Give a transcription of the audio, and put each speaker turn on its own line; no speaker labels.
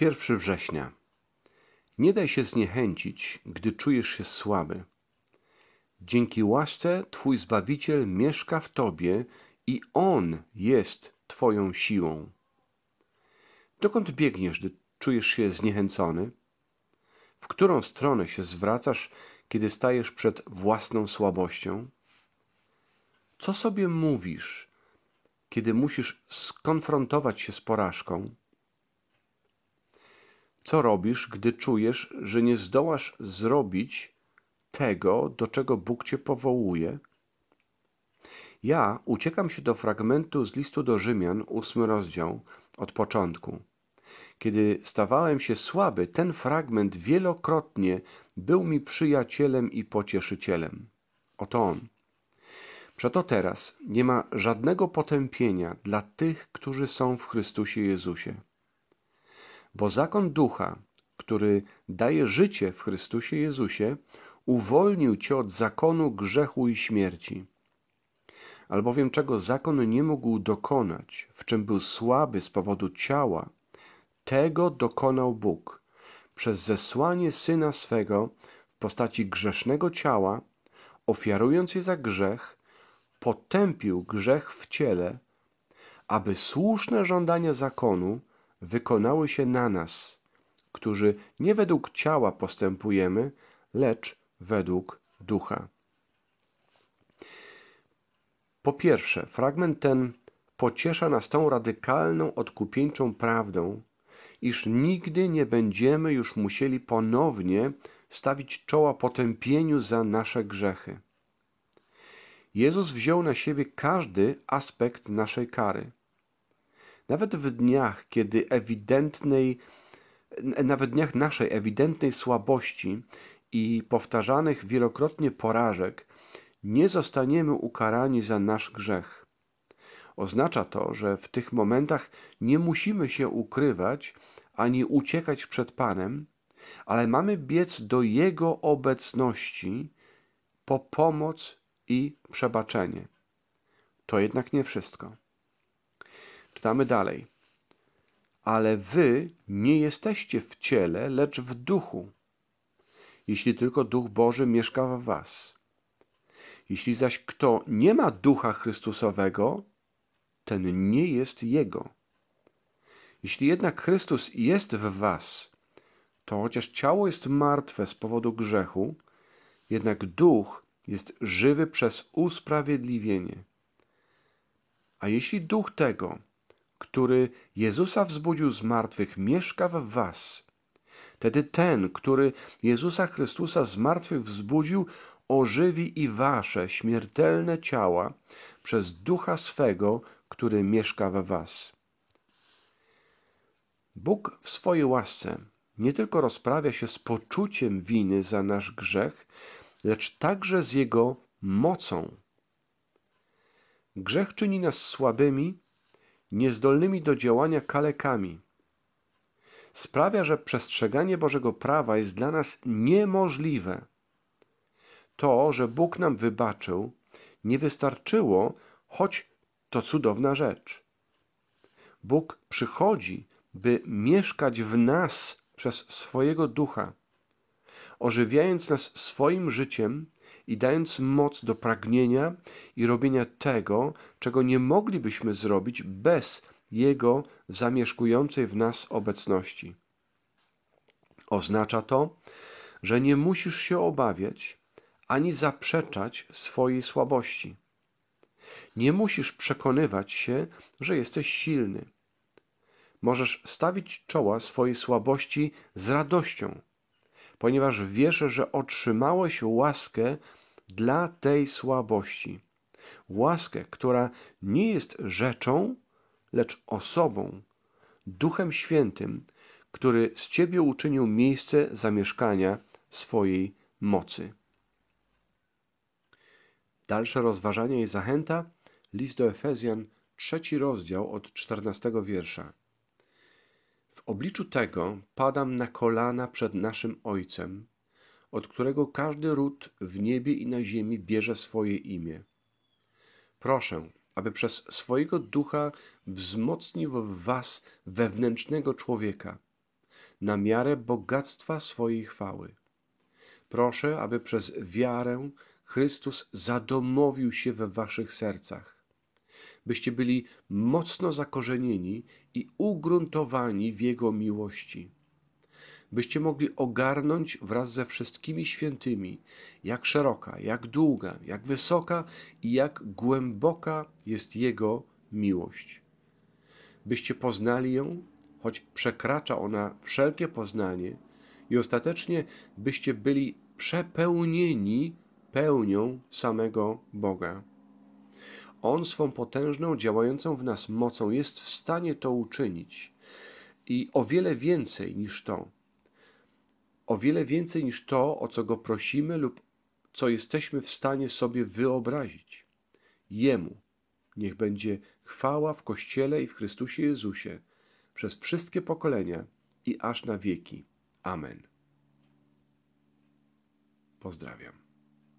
1 września. Nie daj się zniechęcić, gdy czujesz się słaby. Dzięki łasce Twój Zbawiciel mieszka w Tobie i On jest Twoją siłą. Dokąd biegniesz, gdy czujesz się zniechęcony? W którą stronę się zwracasz, kiedy stajesz przed własną słabością? Co sobie mówisz, kiedy musisz skonfrontować się z porażką? Co robisz, gdy czujesz, że nie zdołasz zrobić tego, do czego Bóg cię powołuje? Ja uciekam się do fragmentu z listu do Rzymian, ósmy rozdział, od początku. Kiedy stawałem się słaby, ten fragment wielokrotnie był mi przyjacielem i pocieszycielem. Oto on. Przeto teraz nie ma żadnego potępienia dla tych, którzy są w Chrystusie Jezusie. Bo zakon ducha, który daje życie w Chrystusie Jezusie, uwolnił cię od zakonu grzechu i śmierci. Albowiem czego zakon nie mógł dokonać, w czym był słaby z powodu ciała, tego dokonał Bóg przez zesłanie Syna swego w postaci grzesznego ciała, ofiarując je za grzech, potępił grzech w ciele, aby słuszne żądania zakonu wykonały się na nas, którzy nie według ciała postępujemy, lecz według ducha. Po pierwsze, fragment ten pociesza nas tą radykalną, odkupieńczą prawdą, iż nigdy nie będziemy już musieli ponownie stawić czoła potępieniu za nasze grzechy. Jezus wziął na siebie każdy aspekt naszej kary. Nawet w dniach, kiedy ewidentnej, nawet dniach naszej ewidentnej słabości i powtarzanych wielokrotnie porażek, nie zostaniemy ukarani za nasz grzech. Oznacza to, że w tych momentach nie musimy się ukrywać ani uciekać przed Panem, ale mamy biec do Jego obecności po pomoc i przebaczenie. To jednak nie wszystko. Czytamy dalej. Ale wy nie jesteście w ciele, lecz w duchu, jeśli tylko Duch Boży mieszka w was. Jeśli zaś kto nie ma Ducha Chrystusowego, ten nie jest Jego. Jeśli jednak Chrystus jest w was, to chociaż ciało jest martwe z powodu grzechu, jednak duch jest żywy przez usprawiedliwienie. A jeśli duch tego, który Jezusa wzbudził z martwych, mieszka w was, wtedy ten, który Jezusa Chrystusa z martwych wzbudził, ożywi i wasze śmiertelne ciała przez ducha swego, który mieszka we was. Bóg w swojej łasce nie tylko rozprawia się z poczuciem winy za nasz grzech, lecz także z jego mocą. Grzech czyni nas słabymi, niezdolnymi do działania kalekami. Sprawia, że przestrzeganie Bożego prawa jest dla nas niemożliwe. To, że Bóg nam wybaczył, nie wystarczyło, choć to cudowna rzecz. Bóg przychodzi, by mieszkać w nas przez swojego ducha, ożywiając nas swoim życiem i dając moc do pragnienia i robienia tego, czego nie moglibyśmy zrobić bez Jego zamieszkującej w nas obecności. Oznacza to, że nie musisz się obawiać ani zaprzeczać swojej słabości. Nie musisz przekonywać się, że jesteś silny. Możesz stawić czoła swojej słabości z radością, ponieważ wiesz, że otrzymałeś łaskę dla tej słabości. Łaskę, która nie jest rzeczą, lecz osobą, Duchem Świętym, który z Ciebie uczynił miejsce zamieszkania swojej mocy. Dalsze rozważanie i zachęta. List do Efezjan, trzeci rozdział od czternastego wiersza. W obliczu tego padam na kolana przed naszym Ojcem, od którego każdy ród w niebie i na ziemi bierze swoje imię. Proszę, aby przez swojego ducha wzmocnił w was wewnętrznego człowieka, na miarę bogactwa swojej chwały. Proszę, aby przez wiarę Chrystus zadomowił się we waszych sercach, byście byli mocno zakorzenieni i ugruntowani w Jego miłości, byście mogli ogarnąć wraz ze wszystkimi świętymi, jak szeroka, jak długa, jak wysoka i jak głęboka jest Jego miłość. Byście poznali ją, choć przekracza ona wszelkie poznanie, i ostatecznie byście byli przepełnieni pełnią samego Boga. On swą potężną, działającą w nas mocą jest w stanie to uczynić i o wiele więcej niż to. O wiele więcej niż to, o co go prosimy lub co jesteśmy w stanie sobie wyobrazić. Jemu niech będzie chwała w Kościele i w Chrystusie Jezusie przez wszystkie pokolenia i aż na wieki. Amen. Pozdrawiam.